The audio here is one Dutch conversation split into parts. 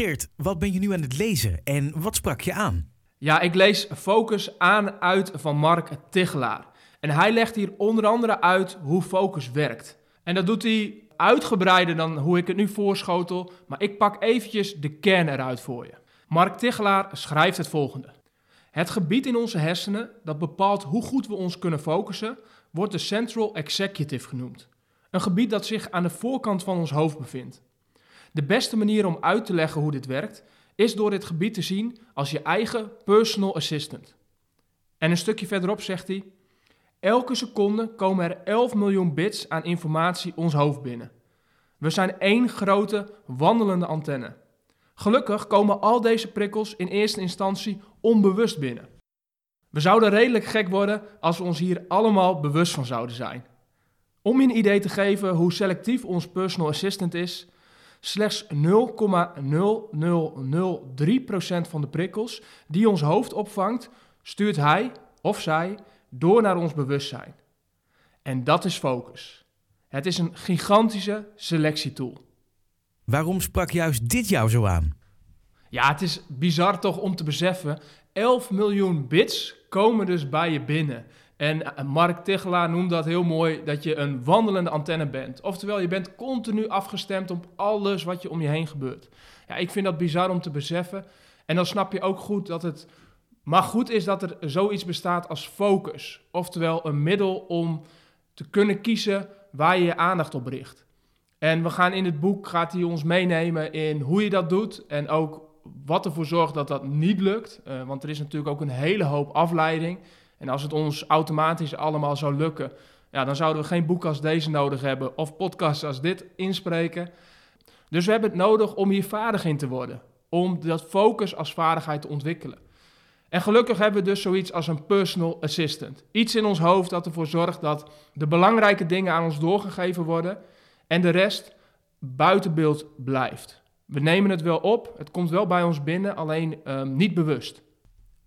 Geert, wat ben je nu aan het lezen en wat sprak je aan? Ja, ik lees Focus aan uit van Mark Tichelaar. En hij legt hier onder andere uit hoe focus werkt. En dat doet hij uitgebreider dan hoe ik het nu voorschotel, maar ik pak eventjes de kern eruit voor je. Mark Tichelaar schrijft het volgende. Het gebied in onze hersenen dat bepaalt hoe goed we ons kunnen focussen, wordt de Central Executive genoemd. Een gebied dat zich aan de voorkant van ons hoofd bevindt. De beste manier om uit te leggen hoe dit werkt, is door dit gebied te zien als je eigen personal assistant. En een stukje verderop zegt hij: Elke seconde komen er 11 miljoen bits aan informatie ons hoofd binnen. We zijn één grote wandelende antenne. Gelukkig komen al deze prikkels in eerste instantie onbewust binnen. We zouden redelijk gek worden als we ons hier allemaal bewust van zouden zijn. Om je een idee te geven hoe selectief ons personal assistant is, slechts 0,0003% van de prikkels die ons hoofd opvangt, stuurt hij of zij door naar ons bewustzijn. En dat is focus. Het is een gigantische selectietool. Waarom sprak juist dit jou zo aan? Ja, het is bizar toch om te beseffen. 11 miljoen bits komen dus bij je binnen. En eh, Mark Tichelaar noemt dat heel mooi, dat je een wandelende antenne bent. Oftewel, je bent continu afgestemd op alles wat je om je heen gebeurt. Ja, ik vind dat bizar om te beseffen. En dan snap je ook goed dat het maar goed is dat er zoiets bestaat als focus. Oftewel een middel om te kunnen kiezen waar je je aandacht op richt. En we gaan in het boek, gaat hij ons meenemen in hoe je dat doet en ook wat ervoor zorgt dat dat niet lukt. Uh, want er is natuurlijk ook een hele hoop afleiding. En als het ons automatisch allemaal zou lukken, ja, dan zouden we geen boek als deze nodig hebben of podcasts als dit inspreken. Dus we hebben het nodig om hier vaardig in te worden. Om dat focus als vaardigheid te ontwikkelen. En gelukkig hebben we dus zoiets als een personal assistant. Iets in ons hoofd dat ervoor zorgt dat de belangrijke dingen aan ons doorgegeven worden en de rest buiten beeld blijft. We nemen het wel op, het komt wel bij ons binnen, alleen um, niet bewust.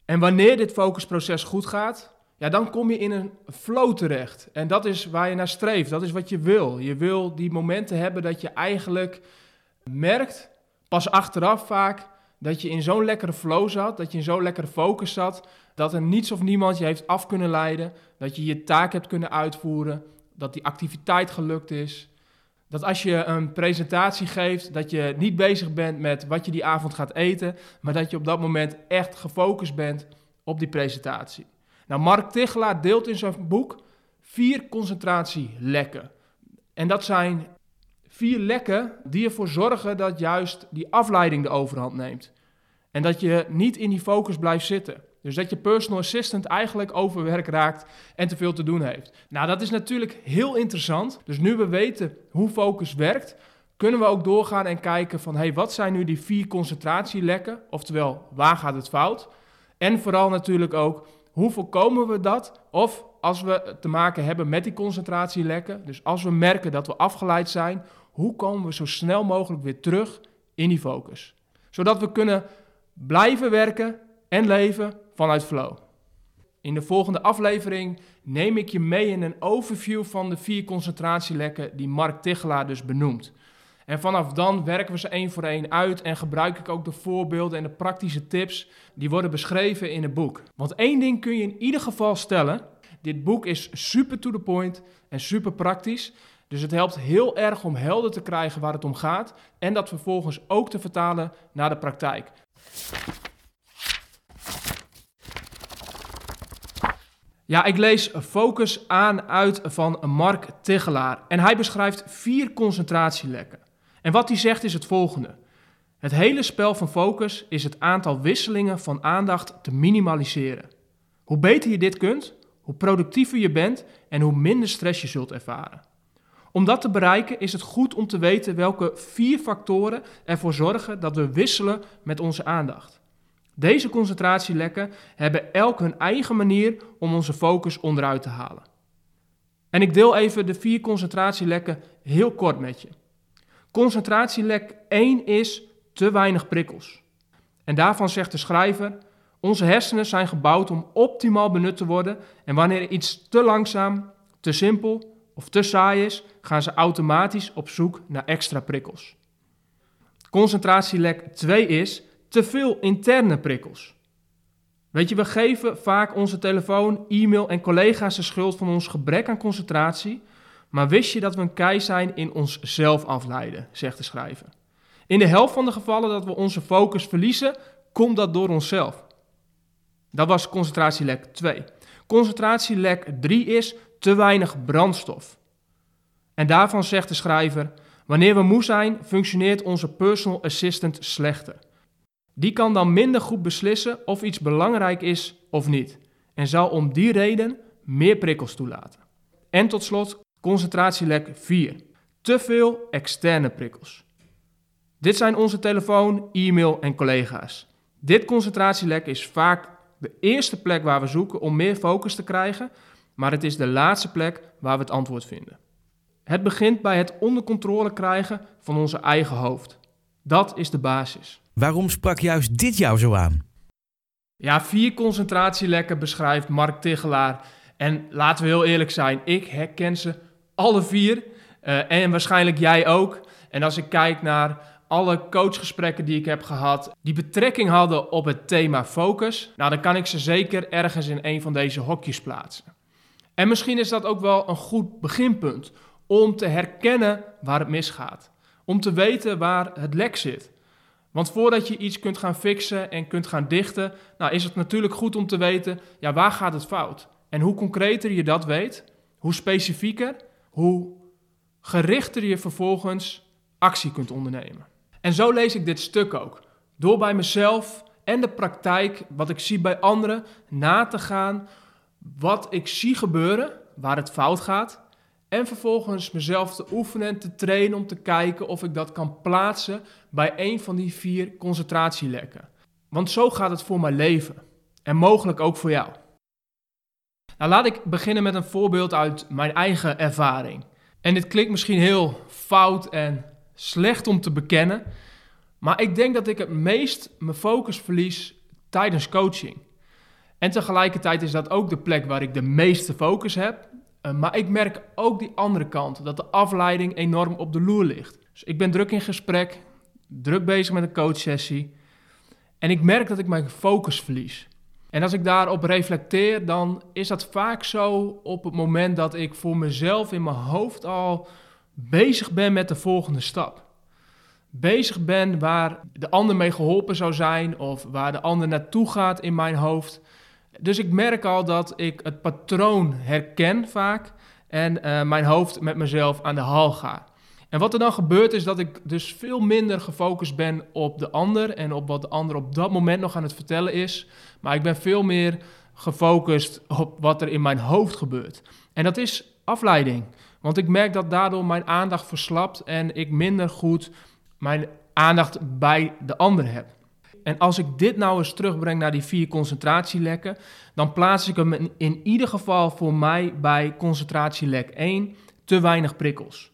En wanneer dit focusproces goed gaat, ja, dan kom je in een flow terecht. En dat is waar je naar streeft, dat is wat je wil. Je wil die momenten hebben dat je eigenlijk merkt, pas achteraf vaak, dat je in zo'n lekkere flow zat, dat je in zo'n lekkere focus zat, dat er niets of niemand je heeft af kunnen leiden, dat je je taak hebt kunnen uitvoeren, dat die activiteit gelukt is. Dat als je een presentatie geeft, dat je niet bezig bent met wat je die avond gaat eten, maar dat je op dat moment echt gefocust bent op die presentatie. Nou, Mark Tichelaar deelt in zijn boek vier concentratielekken. En dat zijn vier lekken die ervoor zorgen dat juist die afleiding de overhand neemt. En dat je niet in die focus blijft zitten. Dus dat je personal assistant eigenlijk overwerk raakt en te veel te doen heeft. Nou, dat is natuurlijk heel interessant. Dus nu we weten hoe focus werkt, kunnen we ook doorgaan en kijken van... hey, wat zijn nu die vier concentratielekken? Oftewel, waar gaat het fout? En vooral natuurlijk ook, hoe voorkomen we dat? Of als we te maken hebben met die concentratielekken, dus als we merken dat we afgeleid zijn, hoe komen we zo snel mogelijk weer terug in die focus? Zodat we kunnen blijven werken en leven vanuit flow. In de volgende aflevering neem ik je mee in een overview van de vier concentratielekken die Mark Tichelaar dus benoemt. En vanaf dan werken we ze één voor één uit en gebruik ik ook de voorbeelden en de praktische tips die worden beschreven in het boek. Want één ding kun je in ieder geval stellen: dit boek is super to the point en super praktisch. Dus het helpt heel erg om helder te krijgen waar het om gaat en dat vervolgens ook te vertalen naar de praktijk. Ja, ik lees Focus aan uit van Mark Tichelaar en hij beschrijft vier concentratielekken. En wat hij zegt is het volgende. Het hele spel van focus is het aantal wisselingen van aandacht te minimaliseren. Hoe beter je dit kunt, hoe productiever je bent en hoe minder stress je zult ervaren. Om dat te bereiken is het goed om te weten welke vier factoren ervoor zorgen dat we wisselen met onze aandacht. Deze concentratielekken hebben elk hun eigen manier om onze focus onderuit te halen. En ik deel even de vier concentratielekken heel kort met je. Concentratielek 1 is te weinig prikkels. En daarvan zegt de schrijver: Onze hersenen zijn gebouwd om optimaal benut te worden en wanneer iets te langzaam, te simpel of te saai is, gaan ze automatisch op zoek naar extra prikkels. Concentratielek 2 is te veel interne prikkels. Weet je, we geven vaak onze telefoon, e-mail en collega's de schuld van ons gebrek aan concentratie. Maar wist je dat we een kei zijn in onszelf afleiden, zegt de schrijver. In de helft van de gevallen dat we onze focus verliezen, komt dat door onszelf. Dat was concentratielek 2. Concentratielek 3 is te weinig brandstof. En daarvan zegt de schrijver: Wanneer we moe zijn, functioneert onze personal assistant slechter. Die kan dan minder goed beslissen of iets belangrijk is of niet. En zal om die reden meer prikkels toelaten. En tot slot concentratielek 4. Te veel externe prikkels. Dit zijn onze telefoon, e-mail en collega's. Dit concentratielek is vaak de eerste plek waar we zoeken om meer focus te krijgen, maar het is de laatste plek waar we het antwoord vinden. Het begint bij het onder controle krijgen van onze eigen hoofd. Dat is de basis. Waarom sprak juist dit jou zo aan? Ja, vier concentratielekken beschrijft Mark Tigelaar. En laten we heel eerlijk zijn, ik herken ze alle vier. Uh, en waarschijnlijk jij ook. En als ik kijk naar alle coachgesprekken die ik heb gehad, die betrekking hadden op het thema focus, nou dan kan ik ze zeker ergens in een van deze hokjes plaatsen. En misschien is dat ook wel een goed beginpunt om te herkennen waar het misgaat. Om te weten waar het lek zit. Want voordat je iets kunt gaan fixen en kunt gaan dichten, nou is het natuurlijk goed om te weten, ja, waar gaat het fout? En hoe concreter je dat weet, hoe specifieker, hoe gerichter je vervolgens actie kunt ondernemen. En zo lees ik dit stuk ook. Door bij mezelf en de praktijk, wat ik zie bij anderen, na te gaan wat ik zie gebeuren, waar het fout gaat. En vervolgens mezelf te oefenen en te trainen om te kijken of ik dat kan plaatsen bij een van die vier concentratielekken. Want zo gaat het voor mijn leven. En mogelijk ook voor jou. Nou, laat ik beginnen met een voorbeeld uit mijn eigen ervaring. En dit klinkt misschien heel fout en slecht om te bekennen. Maar ik denk dat ik het meest mijn focus verlies tijdens coaching. En tegelijkertijd is dat ook de plek waar ik de meeste focus heb. Eh, maar ik merk ook die andere kant, dat de afleiding enorm op de loer ligt. Dus ik ben druk in gesprek, druk bezig met een coachsessie. En ik merk dat ik mijn focus verlies. En als ik daarop reflecteer, dan is dat vaak zo op het moment dat ik voor mezelf in mijn hoofd al bezig ben met de volgende stap. Bezig ben waar de ander mee geholpen zou zijn of waar de ander naartoe gaat in mijn hoofd. Dus ik merk al dat ik het patroon herken vaak en uh, mijn hoofd met mezelf aan de hal ga. En wat er dan gebeurt is dat ik dus veel minder gefocust ben op de ander en op wat de ander op dat moment nog aan het vertellen is. Maar ik ben veel meer gefocust op wat er in mijn hoofd gebeurt. En dat is afleiding. Want ik merk dat daardoor mijn aandacht verslapt en ik minder goed mijn aandacht bij de ander heb. En als ik dit nou eens terugbreng naar die vier concentratielekken, dan plaats ik hem in ieder geval voor mij bij concentratielek 1 te weinig prikkels.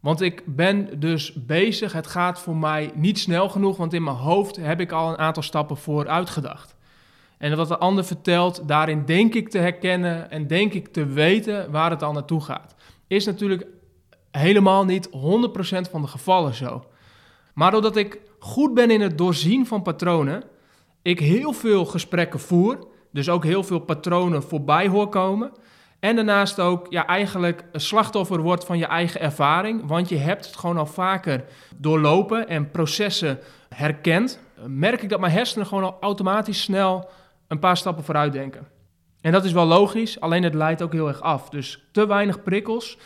Want ik ben dus bezig, het gaat voor mij niet snel genoeg, want in mijn hoofd heb ik al een aantal stappen vooruit gedacht. En wat de ander vertelt, daarin denk ik te herkennen en denk ik te weten waar het al naartoe gaat. Is natuurlijk helemaal niet 100% van de gevallen zo. Maar doordat ik goed ben in het doorzien van patronen, ik heel veel gesprekken voer, dus ook heel veel patronen voorbij hoor komen. En daarnaast ook ja, eigenlijk slachtoffer wordt van je eigen ervaring, want je hebt het gewoon al vaker doorlopen en processen herkend. Merk ik dat mijn hersenen gewoon al automatisch snel een paar stappen vooruit denken. En dat is wel logisch, alleen het leidt ook heel erg af. Dus te weinig prikkels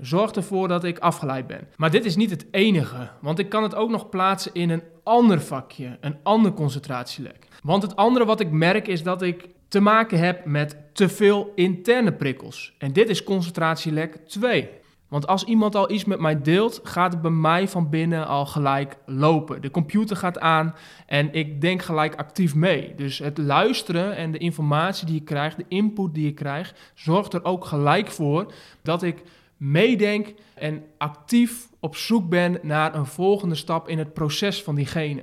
zorgt ervoor dat ik afgeleid ben. Maar dit is niet het enige, want ik kan het ook nog plaatsen in een ander vakje, een ander concentratielek. Want het andere wat ik merk is dat ik te maken heb met te veel interne prikkels. En dit is concentratielek 2. Want als iemand al iets met mij deelt, gaat het bij mij van binnen al gelijk lopen. De computer gaat aan en ik denk gelijk actief mee. Dus het luisteren en de informatie die je krijgt, de input die je krijgt, zorgt er ook gelijk voor dat ik meedenk en actief op zoek ben naar een volgende stap in het proces van diegene.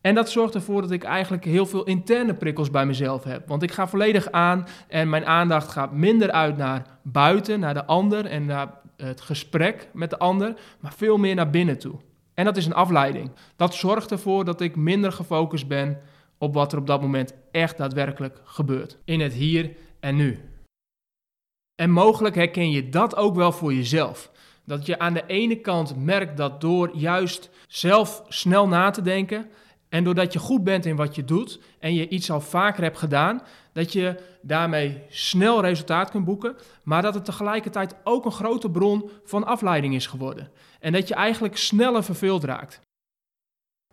En dat zorgt ervoor dat ik eigenlijk heel veel interne prikkels bij mezelf heb. Want ik ga volledig aan en mijn aandacht gaat minder uit naar buiten, naar de ander en naar het gesprek met de ander, maar veel meer naar binnen toe. En dat is een afleiding. Dat zorgt ervoor dat ik minder gefocust ben op wat er op dat moment echt daadwerkelijk gebeurt. In het hier en nu. En mogelijk herken je dat ook wel voor jezelf. Dat je aan de ene kant merkt dat door juist zelf snel na te denken en doordat je goed bent in wat je doet en je iets al vaker hebt gedaan, dat je daarmee snel resultaat kunt boeken, maar dat het tegelijkertijd ook een grote bron van afleiding is geworden. En dat je eigenlijk sneller verveeld raakt.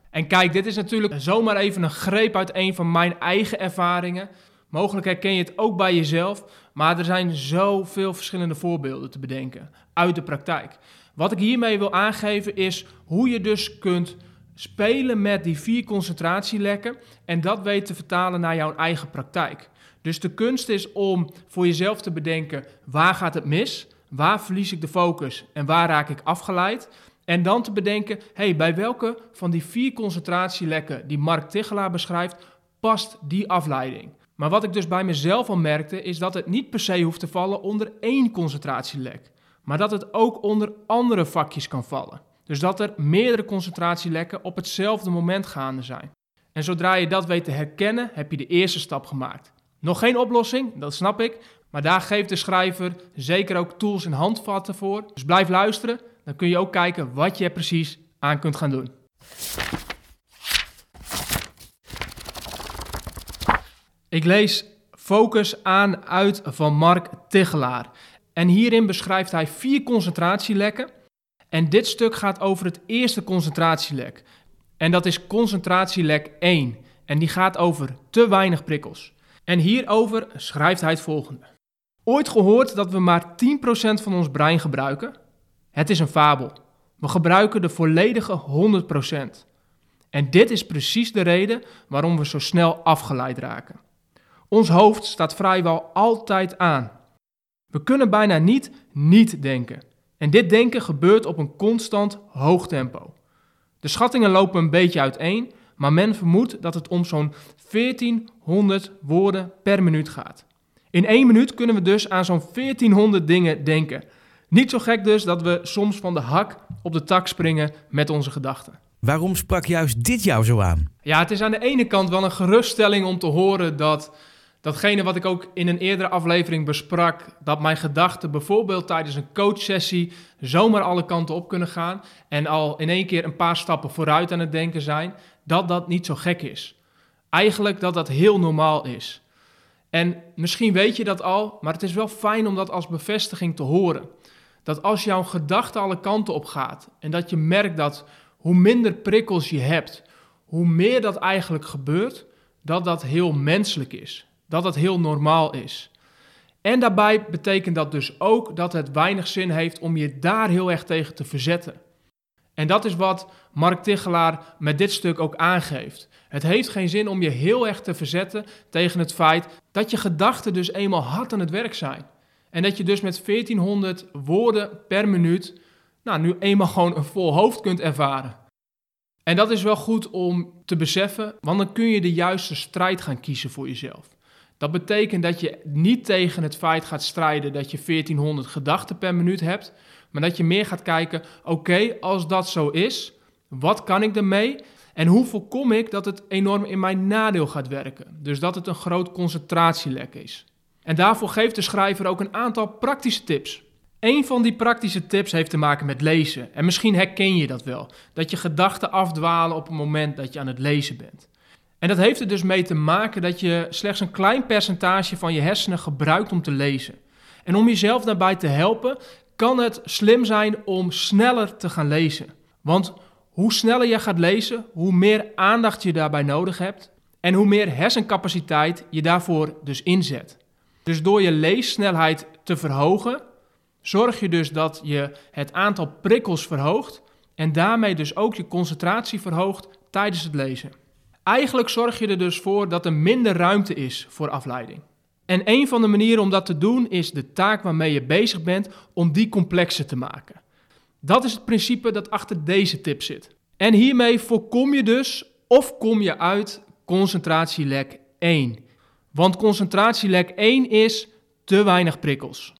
En kijk, dit is natuurlijk zomaar even een greep uit een van mijn eigen ervaringen. Mogelijk herken je het ook bij jezelf, maar er zijn zoveel verschillende voorbeelden te bedenken uit de praktijk. Wat ik hiermee wil aangeven is hoe je dus kunt spelen met die vier concentratielekken en dat weet te vertalen naar jouw eigen praktijk. Dus de kunst is om voor jezelf te bedenken waar gaat het mis, waar verlies ik de focus en waar raak ik afgeleid. En dan te bedenken, hey, bij welke van die vier concentratielekken die Mark Tichelaar beschrijft, past die afleiding? Maar wat ik dus bij mezelf al merkte, is dat het niet per se hoeft te vallen onder één concentratielek, maar dat het ook onder andere vakjes kan vallen. Dus dat er meerdere concentratielekken op hetzelfde moment gaande zijn. En zodra je dat weet te herkennen, heb je de eerste stap gemaakt. Nog geen oplossing, dat snap ik, maar daar geeft de schrijver zeker ook tools en handvatten voor. Dus blijf luisteren, dan kun je ook kijken wat je er precies aan kunt gaan doen. Ik lees Focus aan uit van Mark Tichelaar. En hierin beschrijft hij vier concentratielekken. En dit stuk gaat over het eerste concentratielek. En dat is concentratielek 1. En die gaat over te weinig prikkels. En hierover schrijft hij het volgende. Ooit gehoord dat we maar 10% van ons brein gebruiken? Het is een fabel. We gebruiken de volledige 100%. En dit is precies de reden waarom we zo snel afgeleid raken. Ons hoofd staat vrijwel altijd aan. We kunnen bijna niet niet denken. En dit denken gebeurt op een constant hoog tempo. De schattingen lopen een beetje uiteen, maar men vermoedt dat het om zo'n 1400 woorden per minuut gaat. In één minuut kunnen we dus aan zo'n 1400 dingen denken. Niet zo gek dus dat we soms van de hak op de tak springen met onze gedachten. Waarom sprak juist dit jou zo aan? Ja, het is aan de ene kant wel een geruststelling om te horen dat datgene wat ik ook in een eerdere aflevering besprak, dat mijn gedachten bijvoorbeeld tijdens een coachsessie zomaar alle kanten op kunnen gaan en al in één keer een paar stappen vooruit aan het denken zijn, dat dat niet zo gek is. Eigenlijk dat dat heel normaal is. En misschien weet je dat al, maar het is wel fijn om dat als bevestiging te horen. Dat als jouw gedachte alle kanten op gaat en dat je merkt dat hoe minder prikkels je hebt, hoe meer dat eigenlijk gebeurt, dat dat heel menselijk is dat het heel normaal is. En daarbij betekent dat dus ook dat het weinig zin heeft om je daar heel erg tegen te verzetten. En dat is wat Mark Tichelaar met dit stuk ook aangeeft. Het heeft geen zin om je heel erg te verzetten tegen het feit dat je gedachten dus eenmaal hard aan het werk zijn. En dat je dus met 1400 woorden per minuut, nou nu eenmaal gewoon een vol hoofd kunt ervaren. En dat is wel goed om te beseffen, want dan kun je de juiste strijd gaan kiezen voor jezelf. Dat betekent dat je niet tegen het feit gaat strijden dat je 1400 gedachten per minuut hebt, maar dat je meer gaat kijken: oké, als dat zo is, wat kan ik ermee? En hoe voorkom ik dat het enorm in mijn nadeel gaat werken? Dus dat het een groot concentratielek is. En daarvoor geeft de schrijver ook een aantal praktische tips. Een van die praktische tips heeft te maken met lezen. En misschien herken je dat wel: dat je gedachten afdwalen op het moment dat je aan het lezen bent. En dat heeft er dus mee te maken dat je slechts een klein percentage van je hersenen gebruikt om te lezen. En om jezelf daarbij te helpen, kan het slim zijn om sneller te gaan lezen. Want hoe sneller je gaat lezen, hoe meer aandacht je daarbij nodig hebt en hoe meer hersencapaciteit je daarvoor dus inzet. Dus door je leessnelheid te verhogen, zorg je dus dat je het aantal prikkels verhoogt en daarmee dus ook je concentratie verhoogt tijdens het lezen. Eigenlijk zorg je er dus voor dat er minder ruimte is voor afleiding. En een van de manieren om dat te doen is de taak waarmee je bezig bent om die complexer te maken. Dat is het principe dat achter deze tip zit. En hiermee voorkom je dus of kom je uit concentratielek 1. Want concentratielek 1 is te weinig prikkels.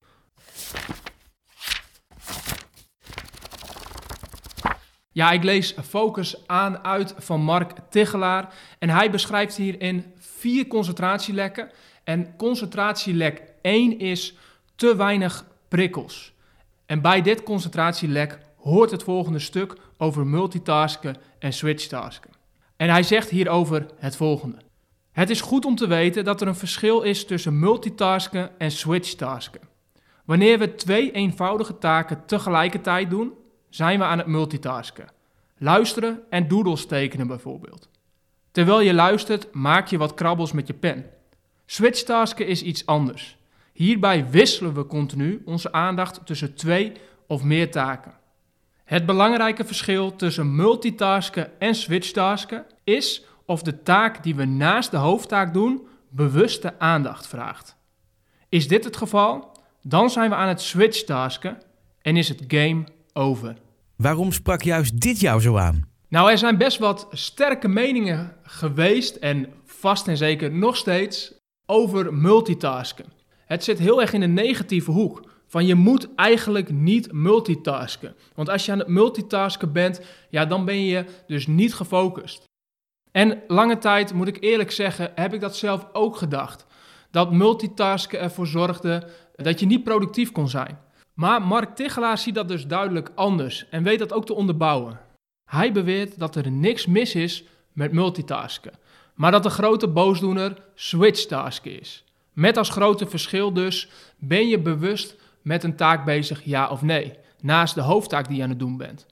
Ja, ik lees Focus aan uit van Mark Tichelaar. En hij beschrijft hierin vier concentratielekken. En concentratielek 1 is te weinig prikkels. En bij dit concentratielek hoort het volgende stuk over multitasken en switchtasken. En hij zegt hierover het volgende. Het is goed om te weten dat er een verschil is tussen multitasken en switchtasken. Wanneer we twee eenvoudige taken tegelijkertijd doen, zijn we aan het multitasken. Luisteren en doodles tekenen bijvoorbeeld. Terwijl je luistert, maak je wat krabbels met je pen. Switchtasken is iets anders. Hierbij wisselen we continu onze aandacht tussen twee of meer taken. Het belangrijke verschil tussen multitasken en switchtasken is of de taak die we naast de hoofdtaak doen bewuste aandacht vraagt. Is dit het geval? Dan zijn we aan het switchtasken en is het game over. Waarom sprak juist dit jou zo aan? Nou, er zijn best wat sterke meningen geweest en vast en zeker nog steeds over multitasken. Het zit heel erg in de negatieve hoek. Van je moet eigenlijk niet multitasken. Want als je aan het multitasken bent, ja, dan ben je dus niet gefocust. En lange tijd, moet ik eerlijk zeggen, heb ik dat zelf ook gedacht. Dat multitasken ervoor zorgde dat je niet productief kon zijn. Maar Mark Tichelaar ziet dat dus duidelijk anders en weet dat ook te onderbouwen. Hij beweert dat er niks mis is met multitasken, maar dat de grote boosdoener switchtasken is. Met als grote verschil dus, ben je bewust met een taak bezig, ja of nee, naast de hoofdtaak die je aan het doen bent.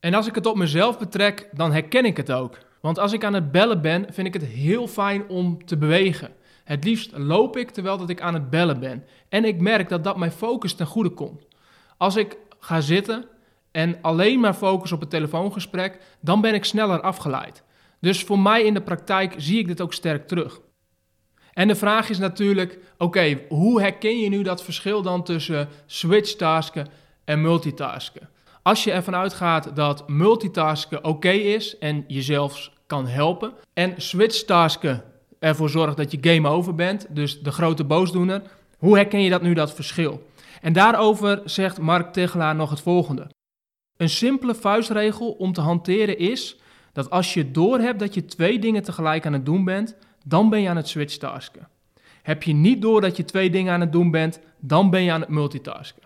En als ik het op mezelf betrek, dan herken ik het ook. Want als ik aan het bellen ben, vind ik het heel fijn om te bewegen. Het liefst loop ik terwijl dat ik aan het bellen ben. En ik merk dat dat mijn focus ten goede komt. Als ik ga zitten en alleen maar focus op het telefoongesprek, dan ben ik sneller afgeleid. Dus voor mij in de praktijk zie ik dit ook sterk terug. En de vraag is natuurlijk, oké, hoe herken je nu dat verschil dan tussen switchtasken en multitasken? Als je ervan uitgaat dat multitasken oké is en jezelf kan helpen en switchtasken ervoor zorgt dat je game over bent, dus de grote boosdoener, hoe herken je dat nu dat verschil? En daarover zegt Mark Tegelaar nog het volgende. Een simpele vuistregel om te hanteren is dat als je doorhebt dat je twee dingen tegelijk aan het doen bent, dan ben je aan het switchtasken. Heb je niet door dat je twee dingen aan het doen bent, dan ben je aan het multitasken.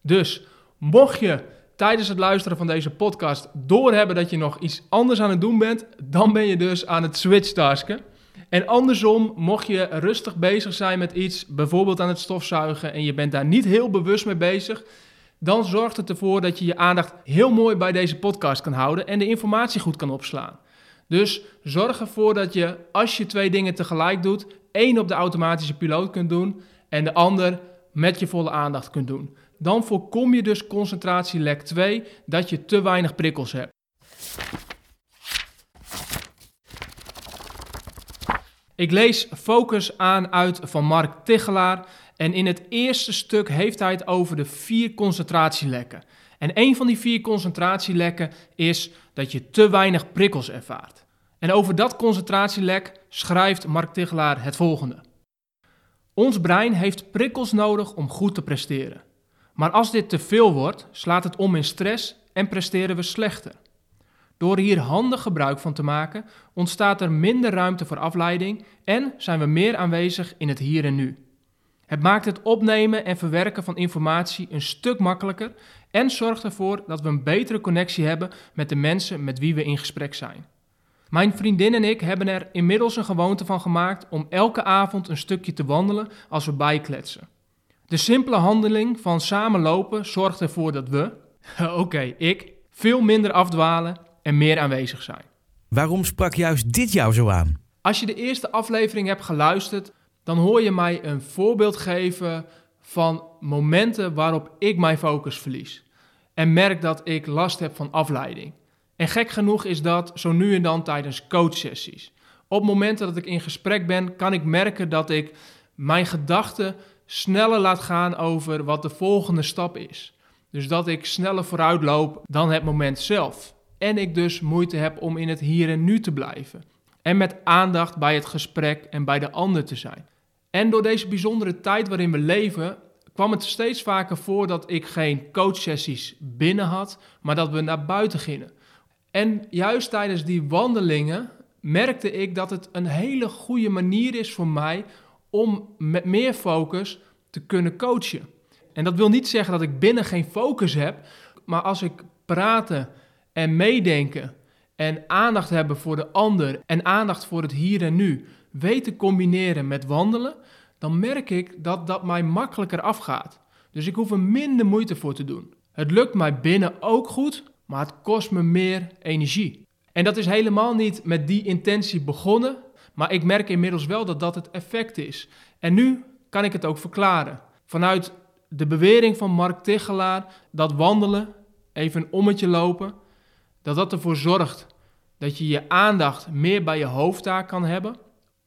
Dus mocht je tijdens het luisteren van deze podcast doorhebben dat je nog iets anders aan het doen bent, dan ben je dus aan het switchtasken. En andersom, mocht je rustig bezig zijn met iets, bijvoorbeeld aan het stofzuigen, en je bent daar niet heel bewust mee bezig, dan zorgt het ervoor dat je je aandacht heel mooi bij deze podcast kan houden en de informatie goed kan opslaan. Dus zorg ervoor dat je, als je twee dingen tegelijk doet, één op de automatische piloot kunt doen en de ander met je volle aandacht kunt doen. Dan voorkom je dus concentratielek 2, dat je te weinig prikkels hebt. Ik lees Focus aan uit van Mark Tichelaar. En in het eerste stuk heeft hij het over de vier concentratielekken. En een van die vier concentratielekken is dat je te weinig prikkels ervaart. En over dat concentratielek schrijft Mark Tichelaar het volgende. Ons brein heeft prikkels nodig om goed te presteren. Maar als dit te veel wordt, slaat het om in stress en presteren we slechter. Door hier handig gebruik van te maken, ontstaat er minder ruimte voor afleiding en zijn we meer aanwezig in het hier en nu. Het maakt het opnemen en verwerken van informatie een stuk makkelijker en zorgt ervoor dat we een betere connectie hebben met de mensen met wie we in gesprek zijn. Mijn vriendin en ik hebben er inmiddels een gewoonte van gemaakt om elke avond een stukje te wandelen als we bijkletsen. De simpele handeling van samen lopen zorgt ervoor dat we, oké, ik, veel minder afdwalen en meer aanwezig zijn. Waarom sprak juist dit jou zo aan? Als je de eerste aflevering hebt geluisterd, dan hoor je mij een voorbeeld geven van momenten waarop ik mijn focus verlies. En merk dat ik last heb van afleiding. En gek genoeg is dat zo nu en dan tijdens coachsessies. Op momenten dat ik in gesprek ben, kan ik merken dat ik mijn gedachten sneller laat gaan over wat de volgende stap is. Dus dat ik sneller vooruit loop dan het moment zelf. En ik dus moeite heb om in het hier en nu te blijven. En met aandacht bij het gesprek en bij de ander te zijn. En door deze bijzondere tijd waarin we leven, kwam het steeds vaker voor dat ik geen coachsessies binnen had, maar dat we naar buiten gingen. En juist tijdens die wandelingen merkte ik dat het een hele goede manier is voor mij om met meer focus te kunnen coachen. En dat wil niet zeggen dat ik binnen geen focus heb, maar als ik praten en meedenken en aandacht hebben voor de ander en aandacht voor het hier en nu weet combineren met wandelen, dan merk ik dat dat mij makkelijker afgaat. Dus ik hoef er minder moeite voor te doen. Het lukt mij binnen ook goed, maar het kost me meer energie. En dat is helemaal niet met die intentie begonnen, maar ik merk inmiddels wel dat dat het effect is. En nu kan ik het ook verklaren. Vanuit de bewering van Mark Tichelaar dat wandelen, even een ommetje lopen, dat dat ervoor zorgt dat je je aandacht meer bij je hoofdtaak kan hebben,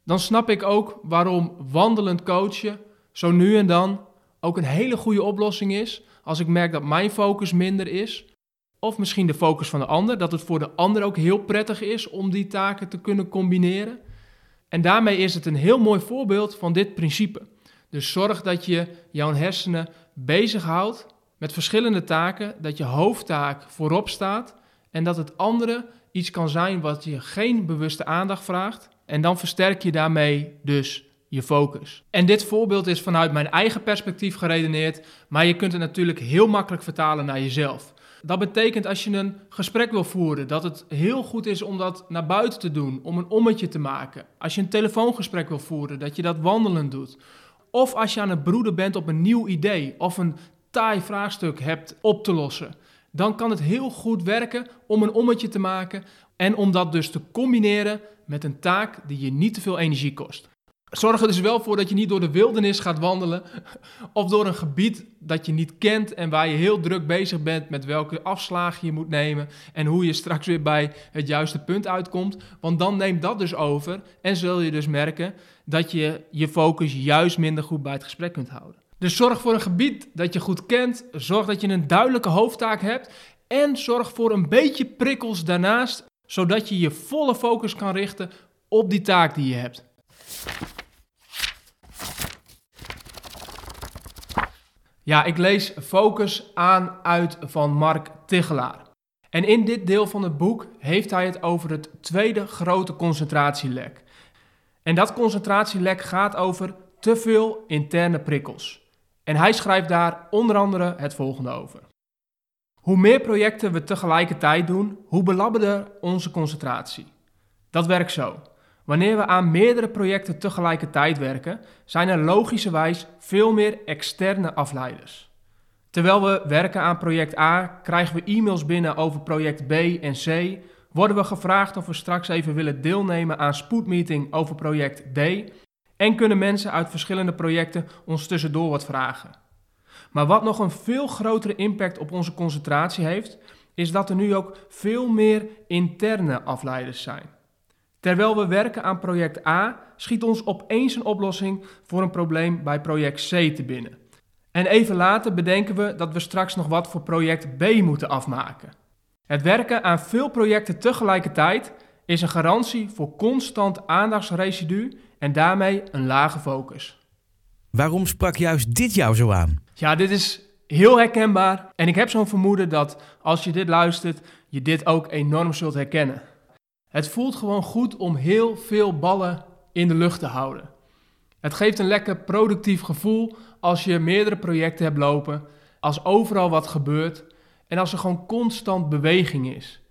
dan snap ik ook waarom wandelend coachen zo nu en dan ook een hele goede oplossing is als ik merk dat mijn focus minder is. Of misschien de focus van de ander, dat het voor de ander ook heel prettig is om die taken te kunnen combineren. En daarmee is het een heel mooi voorbeeld van dit principe. Dus zorg dat je jouw hersenen bezighoudt met verschillende taken, dat je hoofdtaak voorop staat en dat het andere iets kan zijn wat je geen bewuste aandacht vraagt. En dan versterk je daarmee dus je focus. En dit voorbeeld is vanuit mijn eigen perspectief geredeneerd, maar je kunt het natuurlijk heel makkelijk vertalen naar jezelf. Dat betekent als je een gesprek wil voeren, dat het heel goed is om dat naar buiten te doen, om een ommetje te maken. Als je een telefoongesprek wil voeren, dat je dat wandelend doet. Of als je aan het broeden bent op een nieuw idee of een taai vraagstuk hebt op te lossen, dan kan het heel goed werken om een ommetje te maken en om dat dus te combineren met een taak die je niet te veel energie kost. Zorg er dus wel voor dat je niet door de wildernis gaat wandelen of door een gebied dat je niet kent en waar je heel druk bezig bent met welke afslagen je moet nemen en hoe je straks weer bij het juiste punt uitkomt. Want dan neemt dat dus over en zul je dus merken dat je je focus juist minder goed bij het gesprek kunt houden. Dus zorg voor een gebied dat je goed kent, zorg dat je een duidelijke hoofdtaak hebt en zorg voor een beetje prikkels daarnaast, zodat je je volle focus kan richten op die taak die je hebt. Ja, ik lees Focus aan uit van Mark Tichelaar. En in dit deel van het boek heeft hij het over het tweede grote concentratielek. En dat concentratielek gaat over te veel interne prikkels. En hij schrijft daar onder andere het volgende over. Hoe meer projecten we tegelijkertijd doen, hoe belabberder onze concentratie. Dat werkt zo. Wanneer we aan meerdere projecten tegelijkertijd werken, zijn er logischerwijs veel meer externe afleiders. Terwijl we werken aan project A, krijgen we e-mails binnen over project B en C, worden we gevraagd of we straks even willen deelnemen aan spoedmeeting over project D en kunnen mensen uit verschillende projecten ons tussendoor wat vragen. Maar wat nog een veel grotere impact op onze concentratie heeft, is dat er nu ook veel meer interne afleiders zijn. Terwijl we werken aan project A, schiet ons opeens een oplossing voor een probleem bij project C te binnen. En even later bedenken we dat we straks nog wat voor project B moeten afmaken. Het werken aan veel projecten tegelijkertijd is een garantie voor constant aandachtsresidu en daarmee een lage focus. Waarom sprak juist dit jou zo aan? Ja, dit is heel herkenbaar en ik heb zo'n vermoeden dat als je dit luistert, je dit ook enorm zult herkennen. Het voelt gewoon goed om heel veel ballen in de lucht te houden. Het geeft een lekker productief gevoel als je meerdere projecten hebt lopen, als overal wat gebeurt en als er gewoon constant beweging is.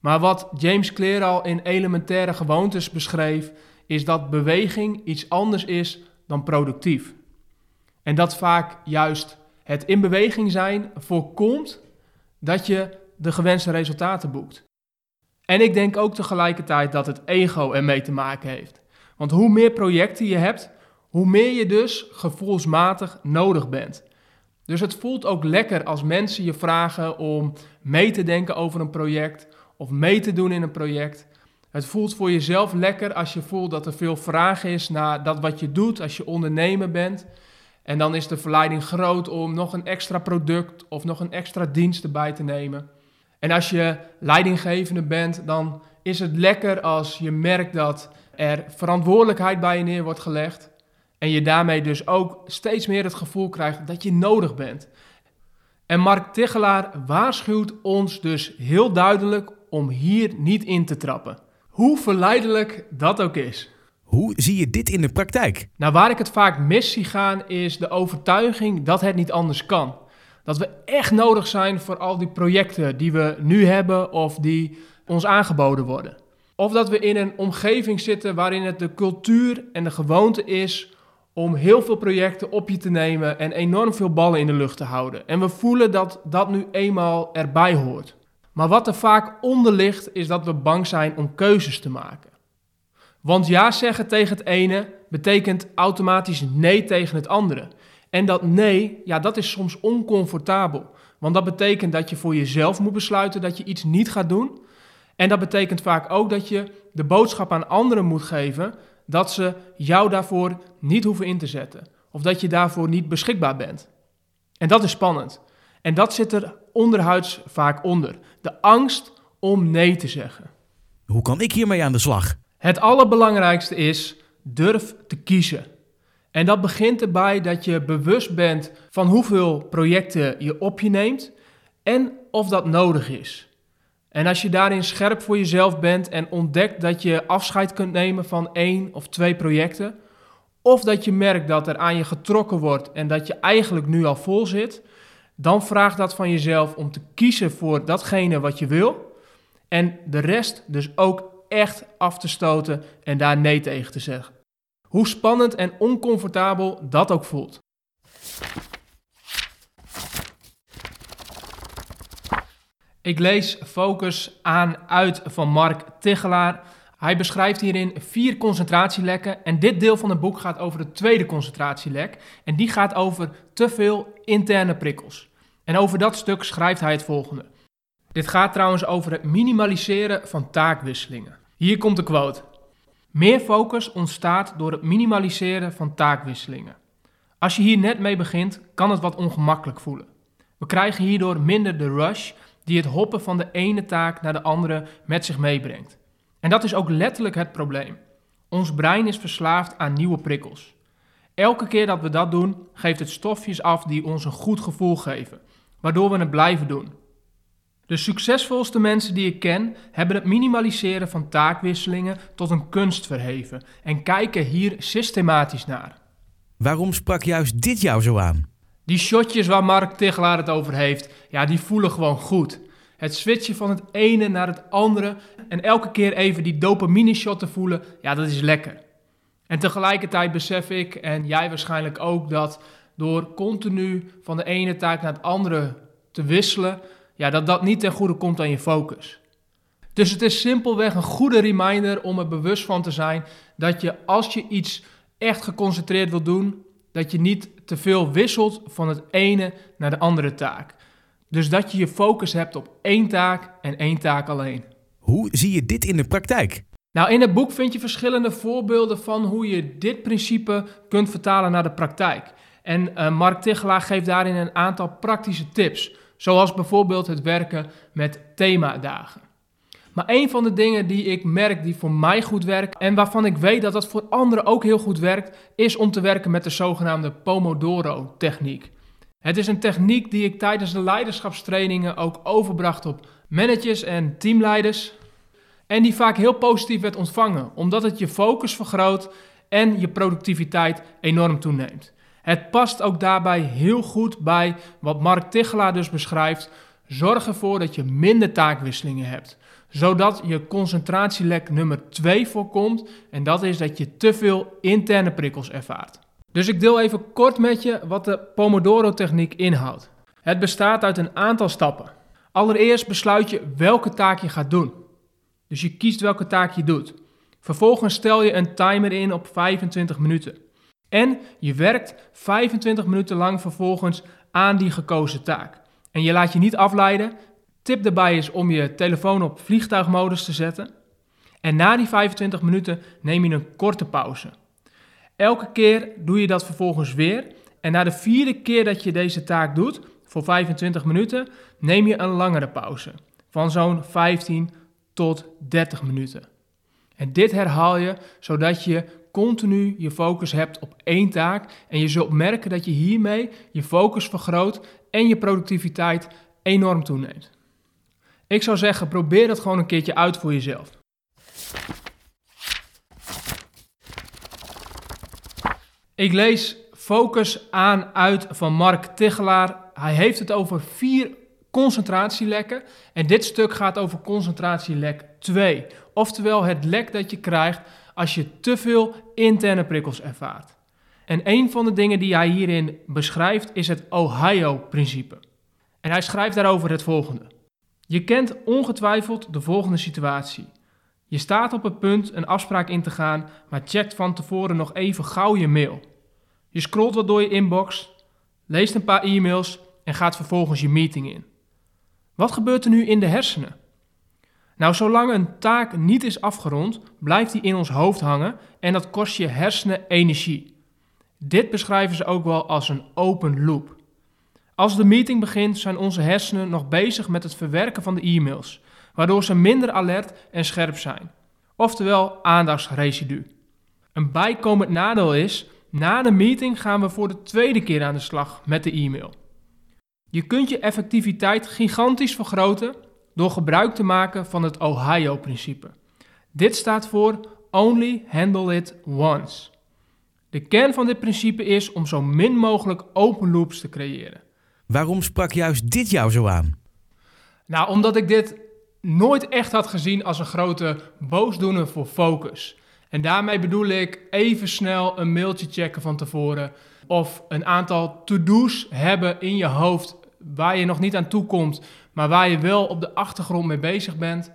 Maar wat James Clear al in elementaire gewoontes beschreef, is dat beweging iets anders is dan productief. En dat vaak juist het in beweging zijn voorkomt dat je de gewenste resultaten boekt. En ik denk ook tegelijkertijd dat het ego ermee te maken heeft. Want hoe meer projecten je hebt, hoe meer je dus gevoelsmatig nodig bent. Dus het voelt ook lekker als mensen je vragen om mee te denken over een project of mee te doen in een project. Het voelt voor jezelf lekker als je voelt dat er veel vraag is naar dat wat je doet als je ondernemer bent. En dan is de verleiding groot om nog een extra product of nog een extra dienst erbij te nemen. En als je leidinggevende bent, dan is het lekker als je merkt dat er verantwoordelijkheid bij je neer wordt gelegd. En je daarmee dus ook steeds meer het gevoel krijgt dat je nodig bent. En Mark Tichelaar waarschuwt ons dus heel duidelijk om hier niet in te trappen. Hoe verleidelijk dat ook is. Hoe zie je dit in de praktijk? Nou, waar ik het vaak mis zie gaan is de overtuiging dat het niet anders kan. Dat we echt nodig zijn voor al die projecten die we nu hebben of die ons aangeboden worden. Of dat we in een omgeving zitten waarin het de cultuur en de gewoonte is om heel veel projecten op je te nemen en enorm veel ballen in de lucht te houden. En we voelen dat dat nu eenmaal erbij hoort. Maar wat er vaak onder ligt is dat we bang zijn om keuzes te maken. Want ja zeggen tegen het ene betekent automatisch nee tegen het andere. En dat nee, ja, dat is soms oncomfortabel. Want dat betekent dat je voor jezelf moet besluiten dat je iets niet gaat doen. En dat betekent vaak ook dat je de boodschap aan anderen moet geven dat ze jou daarvoor niet hoeven in te zetten. Of dat je daarvoor niet beschikbaar bent. En dat is spannend. En dat zit er onderhuids vaak onder. De angst om nee te zeggen. Hoe kan ik hiermee aan de slag? Het allerbelangrijkste is durf te kiezen. En dat begint erbij dat je bewust bent van hoeveel projecten je op je neemt en of dat nodig is. En als je daarin scherp voor jezelf bent en ontdekt dat je afscheid kunt nemen van één of twee projecten, of dat je merkt dat er aan je getrokken wordt en dat je eigenlijk nu al vol zit, dan vraag dat van jezelf om te kiezen voor datgene wat je wil en de rest dus ook echt af te stoten en daar nee tegen te zeggen. Hoe spannend en oncomfortabel dat ook voelt. Ik lees Focus aan uit van Mark Tichelaar. Hij beschrijft hierin vier concentratielekken en dit deel van het boek gaat over de tweede concentratielek en die gaat over te veel interne prikkels. En over dat stuk schrijft hij het volgende. Dit gaat trouwens over het minimaliseren van taakwisselingen. Hier komt de quote. Meer focus ontstaat door het minimaliseren van taakwisselingen. Als je hier net mee begint, kan het wat ongemakkelijk voelen. We krijgen hierdoor minder de rush die het hoppen van de ene taak naar de andere met zich meebrengt. En dat is ook letterlijk het probleem. Ons brein is verslaafd aan nieuwe prikkels. Elke keer dat we dat doen, geeft het stofjes af die ons een goed gevoel geven, waardoor we het blijven doen. De succesvolste mensen die ik ken hebben het minimaliseren van taakwisselingen tot een kunst verheven en kijken hier systematisch naar. Waarom sprak juist dit jou zo aan? Die shotjes waar Mark Tichelaar het over heeft, ja, die voelen gewoon goed. Het switchen van het ene naar het andere en elke keer even die dopamine shot te voelen, ja, dat is lekker. En tegelijkertijd besef ik, en jij waarschijnlijk ook, dat door continu van de ene taak naar het andere te wisselen, ja, dat dat niet ten goede komt aan je focus. Dus het is simpelweg een goede reminder om er bewust van te zijn dat je als je iets echt geconcentreerd wil doen, dat je niet te veel wisselt van het ene naar de andere taak. Dus dat je je focus hebt op één taak en één taak alleen. Hoe zie je dit in de praktijk? Nou, in het boek vind je verschillende voorbeelden van hoe je dit principe kunt vertalen naar de praktijk. En uh, Mark Tichelaar geeft daarin een aantal praktische tips, zoals bijvoorbeeld het werken met themadagen. Maar een van de dingen die ik merk die voor mij goed werkt en waarvan ik weet dat dat voor anderen ook heel goed werkt, is om te werken met de zogenaamde Pomodoro-techniek. Het is een techniek die ik tijdens de leiderschapstrainingen ook overbracht op managers en teamleiders. En die vaak heel positief werd ontvangen, omdat het je focus vergroot en je productiviteit enorm toeneemt. Het past ook daarbij heel goed bij wat Mark Tichelaar dus beschrijft. Zorg ervoor dat je minder taakwisselingen hebt zodat je concentratielek nummer 2 voorkomt. En dat is dat je te veel interne prikkels ervaart. Dus ik deel even kort met je wat de Pomodoro-techniek inhoudt. Het bestaat uit een aantal stappen. Allereerst besluit je welke taak je gaat doen. Dus je kiest welke taak je doet. Vervolgens stel je een timer in op 25 minuten. En je werkt 25 minuten lang vervolgens aan die gekozen taak. En je laat je niet afleiden, Tip daarbij is om je telefoon op vliegtuigmodus te zetten. En na die 25 minuten neem je een korte pauze. Elke keer doe je dat vervolgens weer. En na de vierde keer dat je deze taak doet, voor 25 minuten, neem je een langere pauze. Van zo'n 15 tot 30 minuten. En dit herhaal je zodat je continu je focus hebt op één taak. En je zult merken dat je hiermee je focus vergroot en je productiviteit enorm toeneemt. Ik zou zeggen, probeer het gewoon een keertje uit voor jezelf. Ik lees Focus aan uit van Mark Tichelaar. Hij heeft het over vier concentratielekken. En dit stuk gaat over concentratielek 2. Oftewel het lek dat je krijgt als je te veel interne prikkels ervaart. En een van de dingen die hij hierin beschrijft is het Ohio-principe. En hij schrijft daarover het volgende. Je kent ongetwijfeld de volgende situatie. Je staat op het punt een afspraak in te gaan, maar checkt van tevoren nog even gauw je mail. Je scrolt wat door je inbox, leest een paar e-mails en gaat vervolgens je meeting in. Wat gebeurt er nu in de hersenen? Nou, zolang een taak niet is afgerond, blijft die in ons hoofd hangen en dat kost je hersenen energie. Dit beschrijven ze ook wel als een open loop. Als de meeting begint, zijn onze hersenen nog bezig met het verwerken van de e-mails, waardoor ze minder alert en scherp zijn. Oftewel aandachtsresidu. Een bijkomend nadeel is, na de meeting gaan we voor de tweede keer aan de slag met de e-mail. Je kunt je effectiviteit gigantisch vergroten door gebruik te maken van het Ohio-principe. Dit staat voor Only Handle It Once. De kern van dit principe is om zo min mogelijk open loops te creëren. Waarom sprak juist dit jou zo aan? Nou, omdat ik dit nooit echt had gezien als een grote boosdoener voor focus. En daarmee bedoel ik even snel een mailtje checken van tevoren. Of een aantal to-do's hebben in je hoofd waar je nog niet aan toe komt, maar waar je wel op de achtergrond mee bezig bent.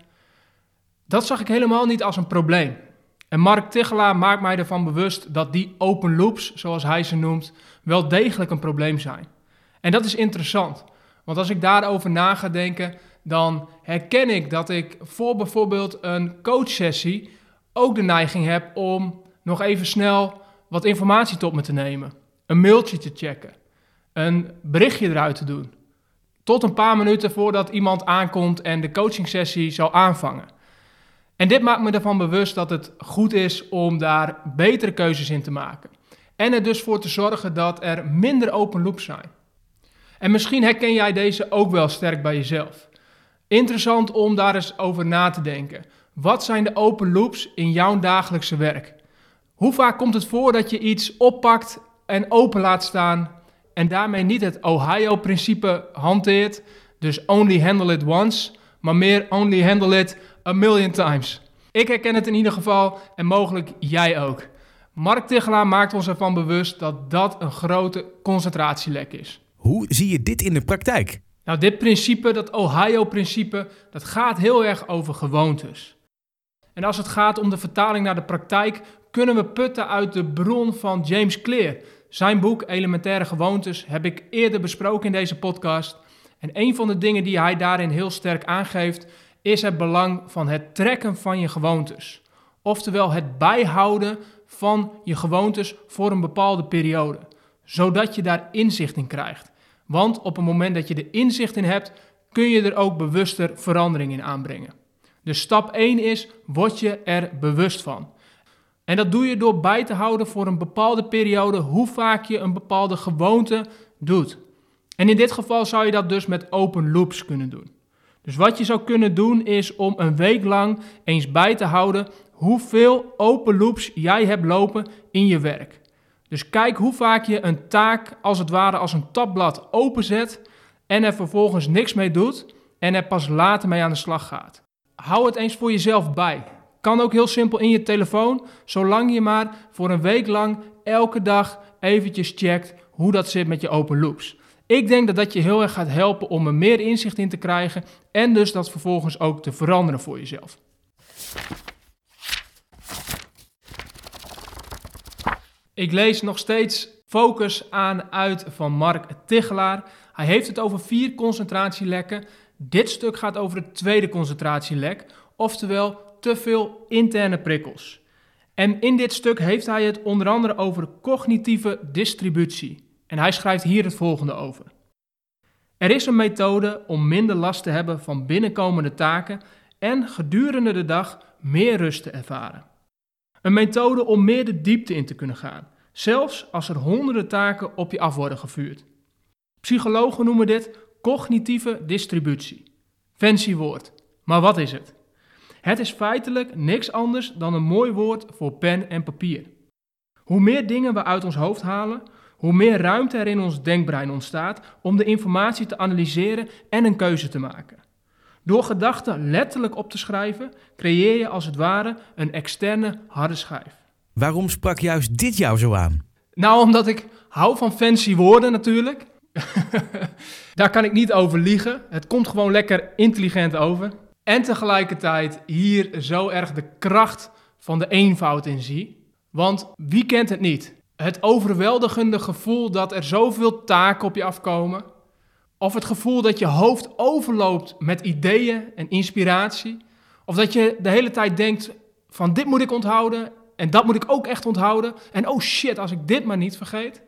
Dat zag ik helemaal niet als een probleem. En Mark Tichelaar maakt mij ervan bewust dat die open loops, zoals hij ze noemt, wel degelijk een probleem zijn. En dat is interessant, want als ik daarover na ga denken, dan herken ik dat ik voor bijvoorbeeld een coachsessie ook de neiging heb om nog even snel wat informatie tot me te nemen, een mailtje te checken, een berichtje eruit te doen. Tot een paar minuten voordat iemand aankomt en de coachingsessie zal aanvangen. En dit maakt me ervan bewust dat het goed is om daar betere keuzes in te maken. En er dus voor te zorgen dat er minder open loops zijn. En misschien herken jij deze ook wel sterk bij jezelf. Interessant om daar eens over na te denken. Wat zijn de open loops in jouw dagelijkse werk? Hoe vaak komt het voor dat je iets oppakt en open laat staan en daarmee niet het Ohio-principe hanteert, dus only handle it once, maar meer only handle it a million times. Ik herken het in ieder geval en mogelijk jij ook. Mark Tichelaar maakt ons ervan bewust dat dat een grote concentratielek is. Hoe zie je dit in de praktijk? Nou, dit principe, dat Ohio-principe, dat gaat heel erg over gewoontes. En als het gaat om de vertaling naar de praktijk, kunnen we putten uit de bron van James Clear. Zijn boek Elementaire Gewoontes heb ik eerder besproken in deze podcast. En een van de dingen die hij daarin heel sterk aangeeft, is het belang van het trekken van je gewoontes. Oftewel het bijhouden van je gewoontes voor een bepaalde periode, zodat je daar inzicht in krijgt. Want op het moment dat je er inzicht in hebt, kun je er ook bewuster verandering in aanbrengen. Dus stap 1 is, word je er bewust van. En dat doe je door bij te houden voor een bepaalde periode hoe vaak je een bepaalde gewoonte doet. En in dit geval zou je dat dus met open loops kunnen doen. Dus wat je zou kunnen doen is om een week lang eens bij te houden hoeveel open loops jij hebt lopen in je werk. Dus kijk hoe vaak je een taak als het ware als een tabblad openzet en er vervolgens niks mee doet en er pas later mee aan de slag gaat. Hou het eens voor jezelf bij. Kan ook heel simpel in je telefoon, zolang je maar voor een week lang elke dag eventjes checkt hoe dat zit met je open loops. Ik denk dat dat je heel erg gaat helpen om er meer inzicht in te krijgen en dus dat vervolgens ook te veranderen voor jezelf. Ik lees nog steeds Focus aan uit van Mark Tichelaar. Hij heeft het over vier concentratielekken. Dit stuk gaat over het tweede concentratielek, oftewel te veel interne prikkels. En in dit stuk heeft hij het onder andere over cognitieve distributie. En hij schrijft hier het volgende over. Er is een methode om minder last te hebben van binnenkomende taken en gedurende de dag meer rust te ervaren. Een methode om meer de diepte in te kunnen gaan, zelfs als er honderden taken op je af worden gevuurd. Psychologen noemen dit cognitieve distributie. Fancy woord. Maar wat is het? Het is feitelijk niks anders dan een mooi woord voor pen en papier. Hoe meer dingen we uit ons hoofd halen, hoe meer ruimte er in ons denkbrein ontstaat om de informatie te analyseren en een keuze te maken. Door gedachten letterlijk op te schrijven, creëer je als het ware een externe harde schijf. Waarom sprak juist dit jou zo aan? Nou, omdat ik hou van fancy woorden natuurlijk. Daar kan ik niet over liegen. Het komt gewoon lekker intelligent over. En tegelijkertijd hier zo erg de kracht van de eenvoud in zie. Want wie kent het niet? Het overweldigende gevoel dat er zoveel taken op je afkomen. Of het gevoel dat je hoofd overloopt met ideeën en inspiratie. Of dat je de hele tijd denkt van dit moet ik onthouden en dat moet ik ook echt onthouden. En oh shit, als ik dit maar niet vergeet.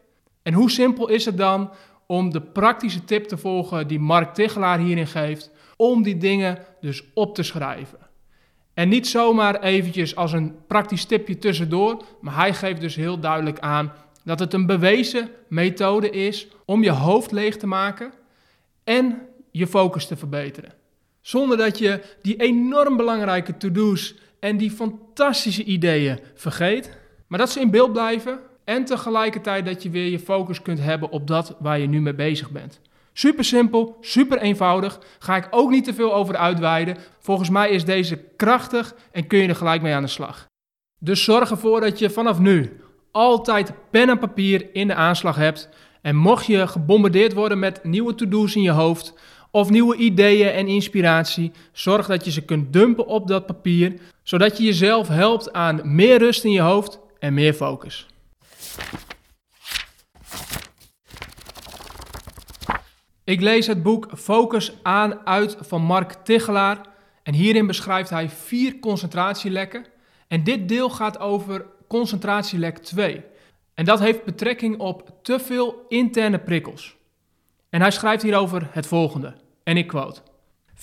En hoe simpel is het dan om de praktische tip te volgen die Mark Tichelaar hierin geeft, om die dingen dus op te schrijven. En niet zomaar eventjes als een praktisch tipje tussendoor, maar hij geeft dus heel duidelijk aan dat het een bewezen methode is om je hoofd leeg te maken en je focus te verbeteren. Zonder dat je die enorm belangrijke to-do's en die fantastische ideeën vergeet, maar dat ze in beeld blijven en tegelijkertijd dat je weer je focus kunt hebben op dat waar je nu mee bezig bent. Super simpel, super eenvoudig. Ga ik ook niet te veel over uitweiden. Volgens mij is deze krachtig en kun je er gelijk mee aan de slag. Dus zorg ervoor dat je vanaf nu altijd pen en papier in de aanslag hebt. En mocht je gebombardeerd worden met nieuwe to-do's in je hoofd of nieuwe ideeën en inspiratie, zorg dat je ze kunt dumpen op dat papier, zodat je jezelf helpt aan meer rust in je hoofd en meer focus. Ik lees het boek Focus aan uit van Mark Tichelaar. En hierin beschrijft hij vier concentratielekken. En dit deel gaat over concentratielek 2. En dat heeft betrekking op te veel interne prikkels. En hij schrijft hierover het volgende. En ik quote.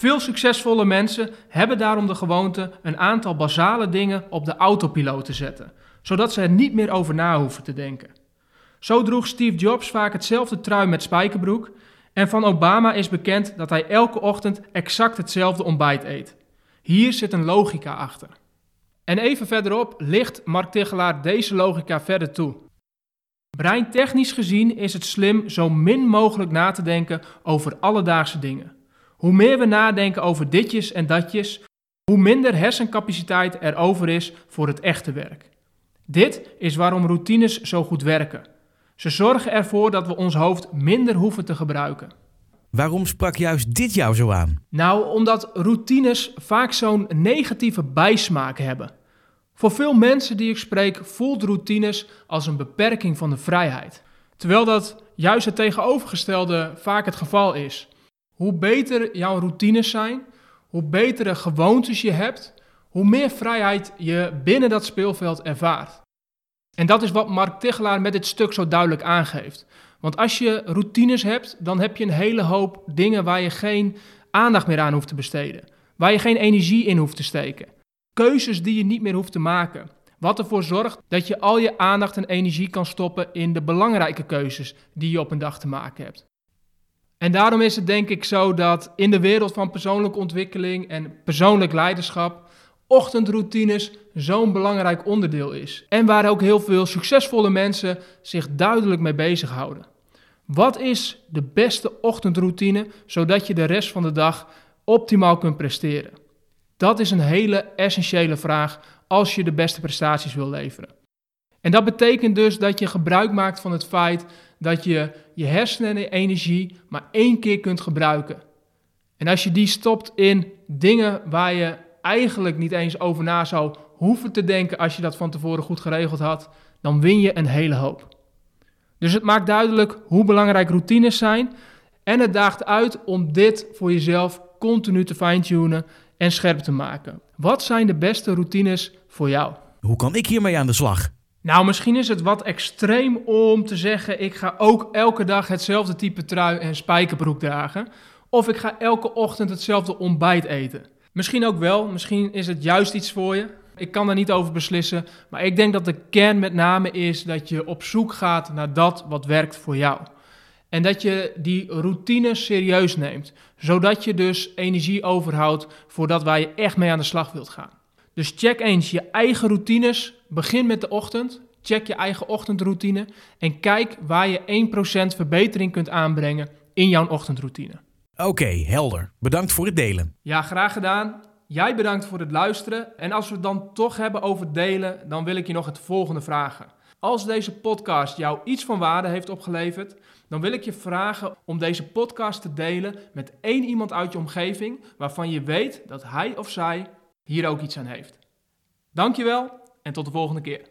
Veel succesvolle mensen hebben daarom de gewoonte een aantal basale dingen op de autopiloot te zetten, zodat ze er niet meer over na hoeven te denken. Zo droeg Steve Jobs vaak hetzelfde trui met spijkerbroek en van Obama is bekend dat hij elke ochtend exact hetzelfde ontbijt eet. Hier zit een logica achter. En even verderop ligt Mark Tichelaar deze logica verder toe. Breintechnisch gezien is het slim zo min mogelijk na te denken over alledaagse dingen. Hoe meer we nadenken over ditjes en datjes, hoe minder hersencapaciteit er over is voor het echte werk. Dit is waarom routines zo goed werken. Ze zorgen ervoor dat we ons hoofd minder hoeven te gebruiken. Waarom sprak juist dit jou zo aan? Nou, omdat routines vaak zo'n negatieve bijsmaak hebben. Voor veel mensen die ik spreek voelt routines als een beperking van de vrijheid. Terwijl dat juist het tegenovergestelde vaak het geval is. Hoe beter jouw routines zijn, hoe betere gewoontes je hebt, hoe meer vrijheid je binnen dat speelveld ervaart. En dat is wat Mark Tichelaar met dit stuk zo duidelijk aangeeft. Want als je routines hebt, dan heb je een hele hoop dingen waar je geen aandacht meer aan hoeft te besteden. Waar je geen energie in hoeft te steken. Keuzes die je niet meer hoeft te maken. Wat ervoor zorgt dat je al je aandacht en energie kan stoppen in de belangrijke keuzes die je op een dag te maken hebt. En daarom is het denk ik zo dat in de wereld van persoonlijke ontwikkeling en persoonlijk leiderschap ochtendroutines zo'n belangrijk onderdeel is. En waar ook heel veel succesvolle mensen zich duidelijk mee bezighouden. Wat is de beste ochtendroutine zodat je de rest van de dag optimaal kunt presteren? Dat is een hele essentiële vraag als je de beste prestaties wil leveren. En dat betekent dus dat je gebruik maakt van het feit dat je je hersenen en energie maar één keer kunt gebruiken. En als je die stopt in dingen waar je eigenlijk niet eens over na zou hoeven te denken als je dat van tevoren goed geregeld had, dan win je een hele hoop. Dus het maakt duidelijk hoe belangrijk routines zijn en het daagt uit om dit voor jezelf continu te fine-tunen en scherp te maken. Wat zijn de beste routines voor jou? Hoe kan ik hiermee aan de slag? Nou, misschien is het wat extreem om te zeggen: ik ga ook elke dag hetzelfde type trui en spijkerbroek dragen. Of ik ga elke ochtend hetzelfde ontbijt eten. Misschien ook wel, misschien is het juist iets voor je. Ik kan daar niet over beslissen, maar ik denk dat de kern met name is dat je op zoek gaat naar dat wat werkt voor jou. En dat je die routine serieus neemt, zodat je dus energie overhoudt voordat waar je echt mee aan de slag wilt gaan. Dus check eens je eigen routines. Begin met de ochtend. Check je eigen ochtendroutine en kijk waar je 1% verbetering kunt aanbrengen in jouw ochtendroutine. Oké, helder. Bedankt voor het delen. Ja, graag gedaan. Jij bedankt voor het luisteren. En als we het dan toch hebben over delen, dan wil ik je nog het volgende vragen. Als deze podcast jou iets van waarde heeft opgeleverd, dan wil ik je vragen om deze podcast te delen met één iemand uit je omgeving waarvan je weet dat hij of zij hier ook iets aan heeft. Dankjewel en tot de volgende keer.